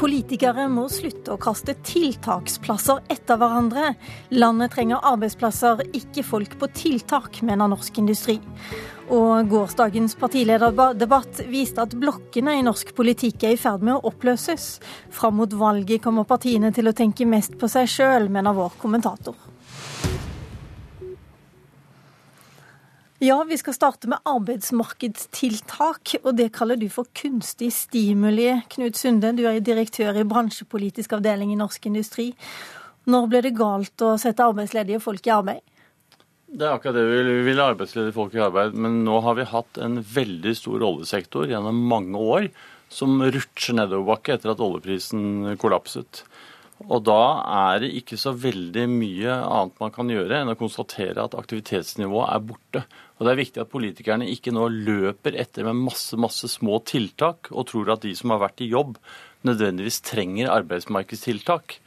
Politikere må slutte å kaste tiltaksplasser etter hverandre. Landet trenger arbeidsplasser, ikke folk på tiltak, mener Norsk Industri. Og gårsdagens partilederdebatt viste at blokkene i norsk politikk er i ferd med å oppløses. Fram mot valget kommer partiene til å tenke mest på seg sjøl, mener vår kommentator. Ja, vi skal starte med arbeidsmarkedstiltak, og det kaller du for kunstig stimuli. Knut Sunde, du er direktør i bransjepolitisk avdeling i Norsk Industri. Når ble det galt å sette arbeidsledige folk i arbeid? Det er akkurat det vi vil. Vi arbeidsledige folk i arbeid. Men nå har vi hatt en veldig stor oljesektor gjennom mange år som rutsjer nedoverbakke etter at oljeprisen kollapset. Og da er det ikke så veldig mye annet man kan gjøre enn å konstatere at aktivitetsnivået er borte. Og Det er viktig at politikerne ikke nå løper etter med masse masse små tiltak og tror at de som har vært i jobb, nødvendigvis trenger arbeidsmarkedstiltak.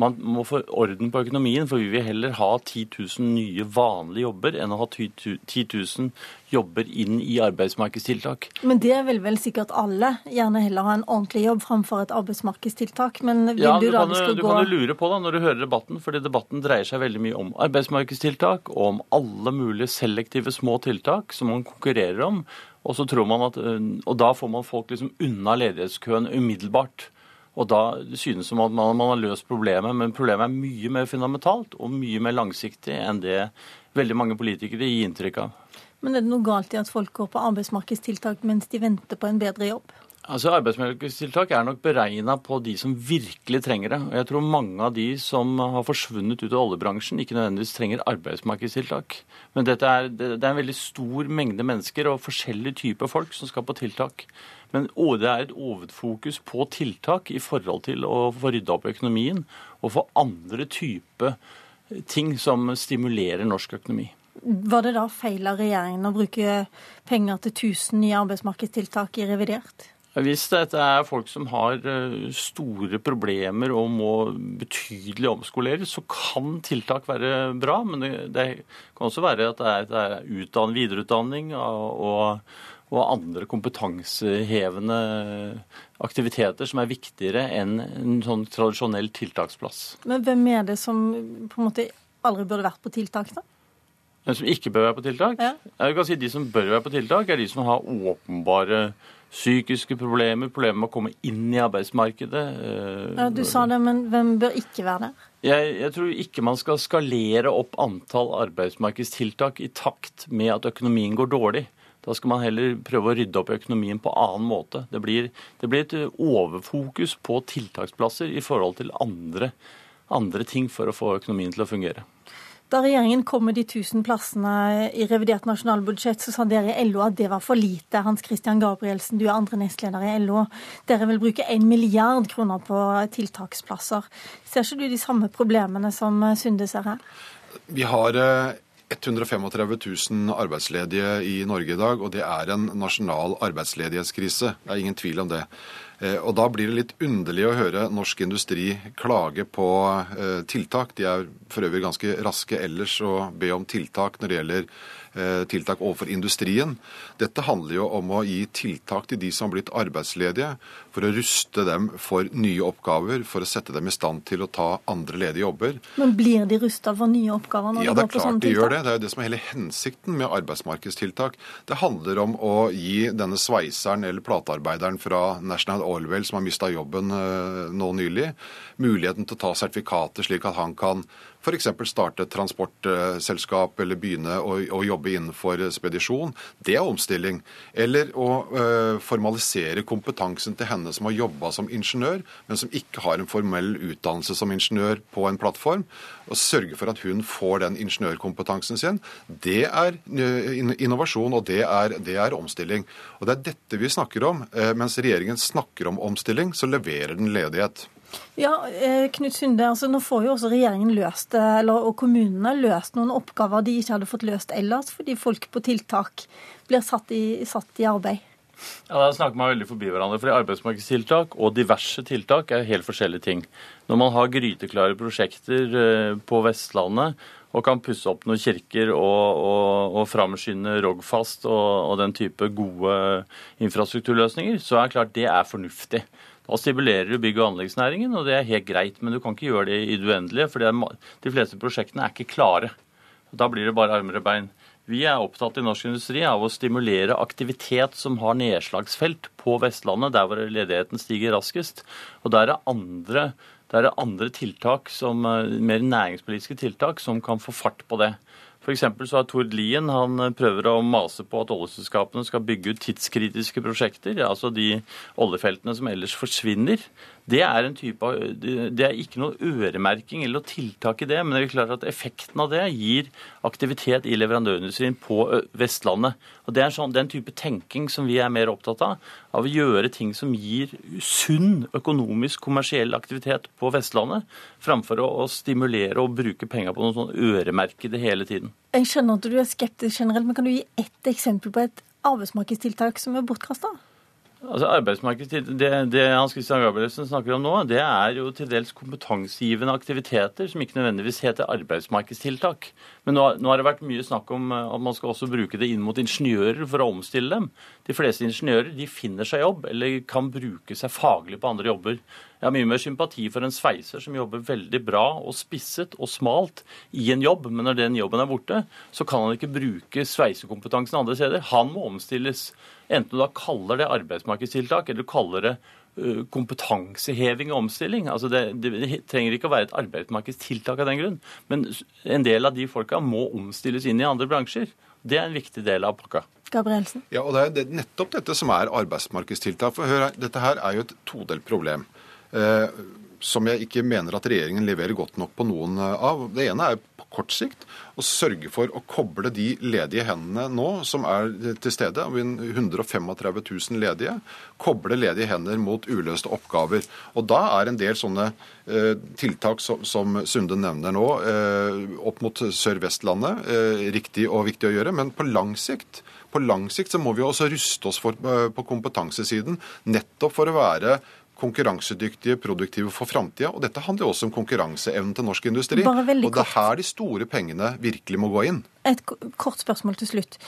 Man må få orden på økonomien, for vi vil heller ha 10 000 nye vanlige jobber enn å ha 10 000 jobber inn i arbeidsmarkedstiltak. Men det vil vel sikkert alle gjerne heller ha en ordentlig jobb framfor et arbeidsmarkedstiltak. Men vil ja, du, du da kan, vi skal du gå kan jo lure på da når du hører debatten, fordi debatten dreier seg veldig mye om arbeidsmarkedstiltak og om alle mulige selektive små tiltak som man konkurrerer om. Og, så tror man at, og da får man folk liksom unna ledighetskøen umiddelbart. Og da synes det som at man, man, har løst problemet, men problemet er mye mer fundamentalt og mye mer langsiktig enn det veldig mange politikere gir inntrykk av. Men er det noe galt i at folk går på arbeidsmarkedstiltak mens de venter på en bedre jobb? Altså Arbeidsmarkedstiltak er nok beregna på de som virkelig trenger det. Og jeg tror mange av de som har forsvunnet ut av oljebransjen, ikke nødvendigvis trenger arbeidsmarkedstiltak. Men er, det er en veldig stor mengde mennesker og forskjellige typer folk som skal på tiltak. Men det er et hovedfokus på tiltak i forhold til å få rydda opp økonomien og få andre typer ting som stimulerer norsk økonomi. Var det da feil av regjeringen å bruke penger til 1000 nye arbeidsmarkedstiltak i revidert? Hvis dette er folk som har eh, store problemer og må betydelig omskoleres, så kan tiltak være bra. Men det, kan også være at det er, utdanning, videreutdanning og, og og andre kompetansehevende aktiviteter som er viktigere enn en sånn tradisjonell tiltaksplass. Men hvem er det som på en måte aldri burde vært på tiltak, da? Hvem som ikke bør være på tiltak? Ja. Jeg kan si De som bør være på tiltak, er de som har åpenbare psykiske problemer, problemer med å komme inn i arbeidsmarkedet. Ja, Du sa det, men hvem bør ikke være der? Jeg, jeg, tror ikke man skal skalere opp antall arbeidsmarkedstiltak i takt med at økonomien går dårlig. Da skal man heller prøve å rydde opp i økonomien på annen måte. Det blir, det blir et overfokus på tiltaksplasser i forhold til andre, andre ting for å få økonomien til å fungere. Da regjeringen kom med de 1000 plassene i revidert nasjonalbudsjett, så sa dere i LO at det var for lite. Hans Christian Gabrielsen, du er andre nestleder i LO. Dere vil bruke 1 milliard kroner på tiltaksplasser. Ser ikke du de samme problemene som Sunde ser her? Vi har eh, 135 000 arbeidsledige i Norge i dag, og det er en nasjonal arbeidsledighetskrise. Det er ingen tvil om det. Eh, og Da blir det litt underlig å høre norsk industri klage på eh, tiltak. De er for øvrig ganske raske ellers å be om tiltak når det gjelder Eh, tiltak overfor industrien. Dette handler jo om å gi tiltak til de som har blitt arbeidsledige, for å ruste dem for nye oppgaver, for å sette dem i stand til å ta andre ledige jobber. Men blir de rusta for nye oppgaver når ja, de går på sånne tiltak? Ja, det er klart de gjør det. Det er jo det som er hele hensikten med arbeidsmarkedstiltak. Det handler om å gi denne sveiseren eller platearbeideren fra National Oilwell som har mista jobben eh, nå nylig, muligheten til å ta sertifikater slik at han kan f.eks. starte et transportselskap eller begynne å, å, jobbe innenfor spedisjon. Det er omstilling. Eller å uh, formalisere kompetansen til henne som har jobba som ingeniør, men som ikke har en formell utdannelse som ingeniør på en plattform. Og sørge for at hun får den ingeniørkompetansen sin. Det er uh, innovasjon, og det er, det er, omstilling. Og det er dette vi snakker om. Mens regjeringen snakker om omstilling, så leverer den ledighet. Ja, eh, Knut Sunde, altså Nå får jo også regjeringen løst, eller, og kommunene løst noen oppgaver de ikke hadde fått løst ellers, fordi folk på tiltak blir satt i, satt i arbeid. Ja, Da snakker man veldig forbi hverandre. fordi Arbeidsmarkedstiltak og diverse tiltak er helt forskjellige ting. Når man har gryteklare prosjekter eh, på Vestlandet og kan pusse opp noen kirker og, og, og framskynde Rogfast og, og, den type gode infrastrukturløsninger, så er det klart det er fornuftig. Da stimulerer du bygg- og anleggsnæringen, og det er helt greit. Men du kan ikke gjøre det i det uendelige, for de fleste prosjektene er ikke klare. Da blir det bare armer og bein. Vi er opptatt i norsk industri av å stimulere aktivitet som har nedslagsfelt på Vestlandet, der hvor ledigheten stiger raskest. Og der er andre, der er det andre tiltak, som, eh, mer næringspolitiske tiltak, som kan få fart på det. F.eks. så har Tord Lien han prøver å mase på at oljeselskapene skal bygge ut tidskritiske prosjekter, altså de oljefeltene som ellers forsvinner. Det er, type, det er ikke noe øremerking eller noe tiltak i det, men det er klart at effekten av det gir aktivitet i leverandørindustrien på Vestlandet. Og Det er sånn, den type tenking som vi er mer opptatt av. Av å gjøre ting som gir sunn økonomisk, kommersiell aktivitet på Vestlandet, framfor å, å stimulere og bruke penger på noe sånn øremerkede hele tiden. Jeg skjønner at du er skeptisk generelt, men kan du gi ett eksempel på et arbeidsmarkedstiltak som er bortkasta? Altså arbeidsmarkedstiltak, det, det Hans Christian Gabrielsen snakker om nå, det er jo til dels kompetansegivende aktiviteter som ikke nødvendigvis heter arbeidsmarkedstiltak. Men nå, nå, har det vært mye snakk om eh, at man skal også bruke det inn mot ingeniører for å omstille dem. De fleste ingeniører de finner seg jobb eller kan bruke seg faglig på andre jobber. Jeg har mye mer sympati for en sveiser som jobber veldig bra og spisset og smalt i en jobb, men når den jobben er borte, så kan han ikke bruke sveisekompetansen andre steder. Han må omstilles. Enten du da kaller det arbeidsmarkedstiltak eller du kaller det kompetanseheving og omstilling. Altså det, det, trenger ikke å være et arbeidsmarkedstiltak av den grunn. Men en del av de folka må omstilles inn i andre bransjer. Det er en viktig del av pakka. Gabrielsen. Ja, og Det er nettopp dette som er arbeidsmarkedstiltak. For hør, Dette her er jo et todelt problem. Eh, som jeg ikke mener at regjeringen leverer godt nok på noen av. Det ene er på kort sikt å sørge for å koble de ledige hendene nå som er til stede, 135 000 ledige, koble ledige hender mot uløste oppgaver. Og Da er en del sånne eh, tiltak som, Sunde nevner nå, eh, opp mot Sør-Vestlandet, eh, riktig og viktig å gjøre. Men på lang sikt på lang sikt så må vi også ruste oss for, eh, på kompetansesiden, nettopp for å være konkurransedyktige, produktive for framtida. Og dette handler også om konkurranseevnen til norsk industri. Og det er her de store pengene virkelig må gå inn. Et kort spørsmål til slutt.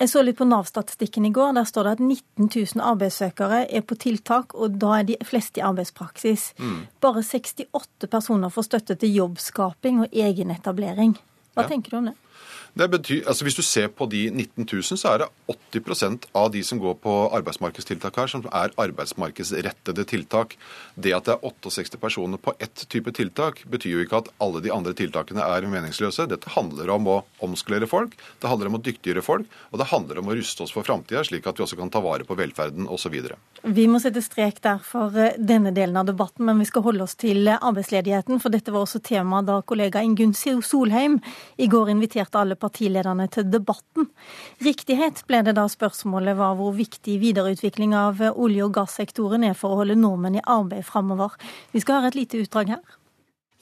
Jeg så litt på Nav-statistikken i går. Der står det at 19 000 arbeidssøkere er på tiltak, og da er de fleste i arbeidspraksis. Mm. Bare 68 personer får støtte til jobbskaping og egenetablering. Hva ja. tenker du om det? Det betyr, altså Hvis du ser på de 19 000, så er det 80% av de som går på arbeidsmarkedstiltak her, som er arbeidsmarkedsrettede tiltak. Det at det er 68 personer på ett type tiltak, betyr jo ikke at alle de andre tiltakene er meningsløse. Dette handler om å omskolere folk, det handler om å dyktiggjøre folk, og det handler om å ruste oss for framtida, slik at vi også kan ta vare på velferden osv. Vi må sette strek der for eh, denne delen av debatten, men vi skal holde oss til eh, arbeidsledigheten, for dette var også tema da kollega Ingunn Solheim i går inviterte alle partilederne til debatten. Riktighet ble det da spørsmålet var hvor viktig videreutvikling av olje- og gassektoren er for å holde nordmenn i arbeid framover. Vi skal høre et lite utdrag her.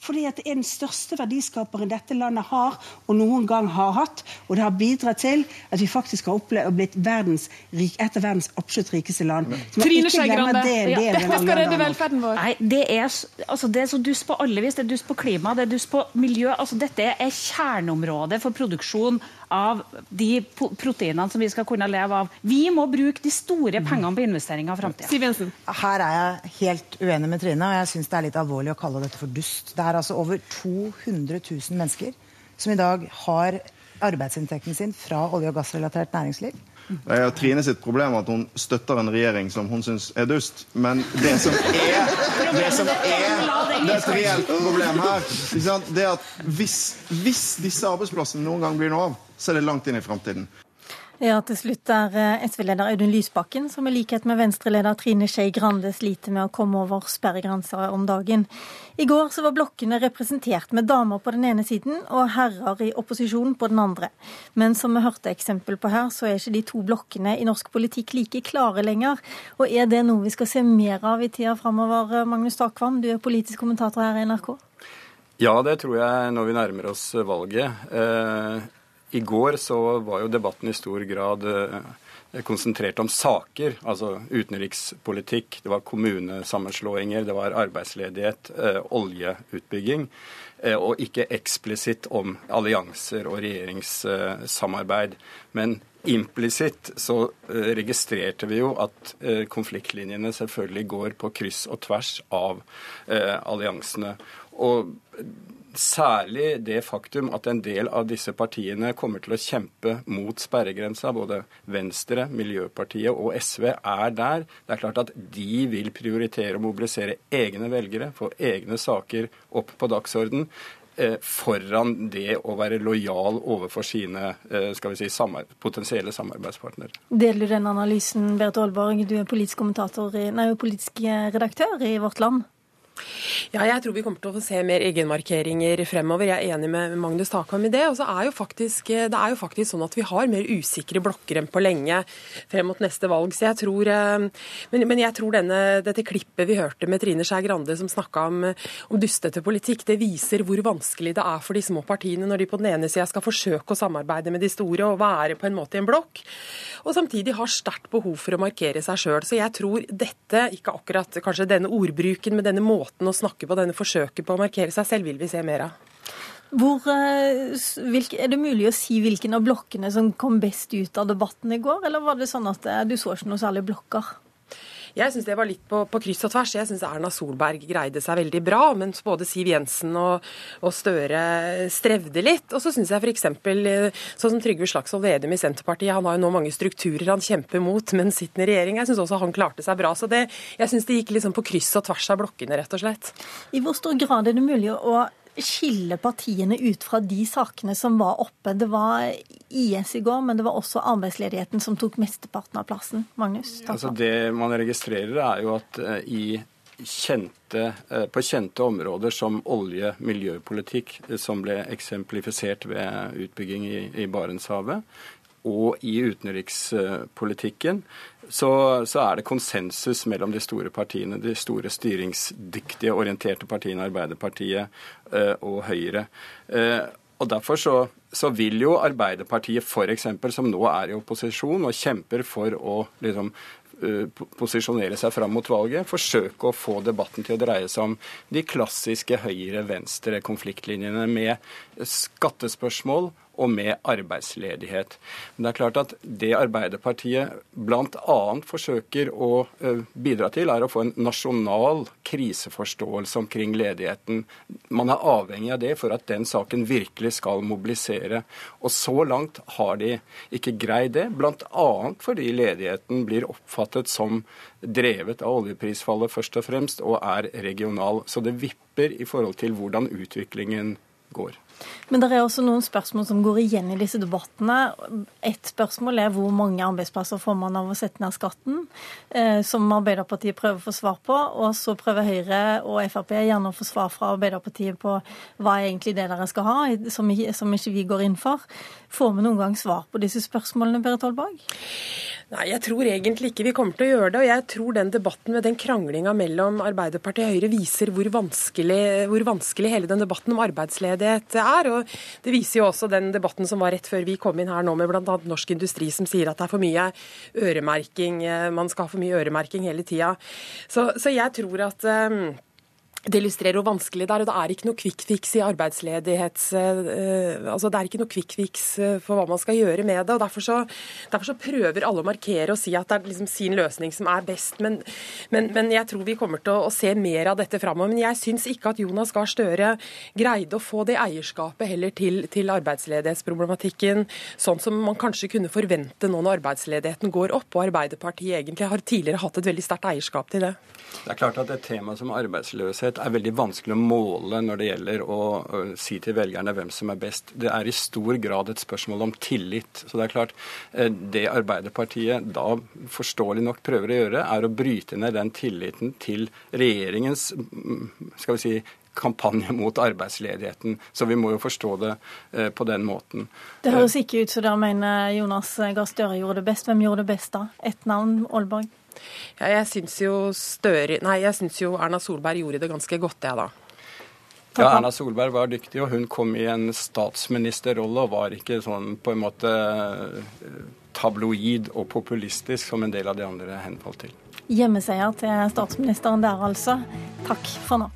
Fordi at det er den største verdiskaperen dette landet har og noen gang har hatt. Og det har bidratt til at vi faktisk har opplevd, blitt verdens, et av verdens absolutt rikeste land. Så Trine Skei Grande, ja, dette skal redde velferden vår. Nei, det er, altså, det er så dust på alle vis. Det er dust på klima, det er dust på miljø. Altså, dette er kjerneområdet for produksjon av de proteinene som vi skal kunne leve av. Vi må bruke de store pengene på investeringer i framtida. Her er jeg helt uenig med Trine, og jeg syns det er litt alvorlig å kalle dette for dust. Det er altså over 200 000 mennesker som i dag har arbeidsinntekten sin fra olje- og gassrelatert næringsliv. Det er Trine sitt problem at hun støtter en regjering som hun syns er dust. Men det som er, det som er det er et reelt problem her, det er at hvis, hvis disse arbeidsplassene noen gang blir noe av, så er det langt inn i framtiden. Ja, til slutt er eh, SV-leder Audun Lysbakken, som i likhet med Venstre-leder Trine Skei Grande sliter med å komme over sperregrenser om dagen. I går så var blokkene representert med damer på den ene siden og herrer i opposisjon på den andre. Men som vi hørte eksempel på her, så er ikke de to blokkene i norsk politikk like klare lenger. Og er det noe vi skal se mer av i tida framover, Magnus Takvam, du er politisk kommentator her i NRK? Ja, det tror jeg når vi nærmer oss valget. Eh, i går så var jo debatten i stor grad eh, konsentrert om saker, altså utenrikspolitikk. Det var kommunesammenslåinger, det var arbeidsledighet, eh, oljeutbygging. Eh, og ikke eksplisitt om allianser og regjeringssamarbeid. Men Implisitt så registrerte vi jo at konfliktlinjene selvfølgelig går på kryss og tvers av alliansene. Og særlig det faktum at en del av disse partiene kommer til å kjempe mot sperregrensa, både Venstre, Miljøpartiet og SV er der. Det er klart at de vil prioritere å mobilisere egne velgere, få egne saker opp på dagsorden. Eh, foran det å være lojal overfor sine eh, si, samar potensielle samarbeidspartnere. Deler du den analysen, Berit Aalborg? Du er politisk, nei, politisk redaktør i Vårt Land. Ja, jeg tror vi kommer til å få se mer egenmarkeringer fremover. Jeg er enig med Magnus Takam i det. Og så er jo faktisk, det er jo faktisk sånn at vi har mer usikre blokker enn på lenge frem mot neste valg. Så jeg tror, eh, men, men jeg tror denne, dette klippet vi hørte med Trine Skei Grande som snakka om, om dustete politikk, det viser hvor vanskelig det er for de små partiene når de på den ene sida skal forsøke å samarbeide med de store og være på en måte i en blokk, og samtidig har sterkt behov for å markere seg sjøl. Så jeg tror dette, ikke akkurat kanskje denne ordbruken, men denne måten måten å snakke på, denne forsøket på å markere seg selv, vil vi se mer av. Hvor, hvilke, er det mulig å si hvilken av blokkene som kom best ut av debatten i går, eller var det sånn at eh, du så ikke noe særlig blokker? Jeg syns det var litt på, på, kryss og tvers. Jeg syns Erna Solberg greide seg veldig bra, mens både Siv Jensen og, og Støre strevde litt. Og så syns jeg f.eks. Eh, sånn som Trygve Slagsvold Vedum i Senterpartiet, han har jo nå mange strukturer han kjemper mot, men sittende regjering. Jeg syns også han klarte seg bra. Så det, jeg syns det gikk liksom på kryss og tvers av blokkene, rett og slett. I hvor stor grad er det mulig å skille partiene ut fra de sakene som var oppe. Det var IS i går, men det var også arbeidsledigheten som tok mesteparten av plassen. Magnus? Altså det man registrerer, er jo at uh, i kjente, uh, på kjente områder som olje- miljøpolitikk, uh, som ble eksemplifisert ved utbygging i, i Barentshavet, og i utenrikspolitikken, så, så, er det konsensus mellom de store partiene, de store styringsdyktige, orienterte partiene, Arbeiderpartiet eh, og Høyre. Eh, og Derfor så, så vil jo Arbeiderpartiet f.eks., som nå er i opposisjon og kjemper for å liksom, uh, posisjonere seg fram mot valget, forsøke å få debatten til å dreie seg om de klassiske høyre-venstre-konfliktlinjene med skattespørsmål og med arbeidsledighet. Men det er klart at det Arbeiderpartiet bl.a. forsøker å eh, bidra til, er å få en nasjonal kriseforståelse omkring ledigheten. Man er avhengig av det for at den saken virkelig skal mobilisere. Og så langt har de ikke greid det, bl.a. fordi ledigheten blir oppfattet som drevet av oljeprisfallet først og fremst, og er regional. Så det vipper i forhold til hvordan utviklingen går. Men det er også noen spørsmål som går igjen i disse debattene. Et spørsmål er hvor mange arbeidsplasser får man av å sette ned skatten, eh, som Arbeiderpartiet prøver å få svar på. Og så prøver Høyre og Frp gjerne å få svar fra Arbeiderpartiet på hva er egentlig det dere skal ha, som, som ikke vi går inn for. Får vi noen gang svar på disse spørsmålene, Berit Holberg? Nei, jeg tror egentlig ikke vi kommer til å gjøre det. Og jeg tror den debatten med den kranglinga mellom Arbeiderpartiet og Høyre viser hvor vanskelig, hvor vanskelig, hele den debatten om arbeidsledighet er. Og det viser jo også den debatten som var rett før vi kom inn her nå med bl.a. Norsk Industri som sier at det er for mye øremerking, man skal ha for mye øremerking hele tida. Så, så jeg tror at um det illustrerer hvor vanskelig det er. og Det er ikke noe quick fix i arbeidsledighets... Uh, altså Det er ikke noe quick fix uh, for hva man skal gjøre med det. og Derfor så, derfor så prøver alle å markere og si at det er liksom sin løsning som er best. Men, men, men jeg tror vi kommer til å, å se mer av dette framover. Men jeg syns ikke at Jonas Gahr Støre greide å få det eierskapet heller til, til arbeidsledighetsproblematikken, sånn som man kanskje kunne forvente nå når arbeidsledigheten går opp. Og Arbeiderpartiet egentlig har tidligere hatt et veldig sterkt eierskap til det. Det er klart at et tema som arbeidsløshet er veldig vanskelig å måle når det gjelder å si til velgerne hvem som er best. Det er i stor grad et spørsmål om tillit. Så det er klart, eh, det Arbeiderpartiet da forståelig nok prøver å gjøre, er å bryte ned den tilliten til regjeringens mm, skal vi si, kampanje mot arbeidsledigheten. Så vi må jo forstå det eh, på den måten. Det høres ikke ut som dere mener Jonas Gahr Støre gjorde det best. Hvem gjorde det best da? Ett navn, Aalborg? Ja, jeg syns jo, Støre, nei, jeg syns jo Erna Solberg gjorde det ganske godt, jeg, da. Ja, Erna Solberg var dyktig, og hun kom i en statsministerrolle og var ikke sånn på en måte eh, tabloid og populistisk som en del av de andre henfalt til. Hjemmeseier til statsministeren der, altså. Takk for nå.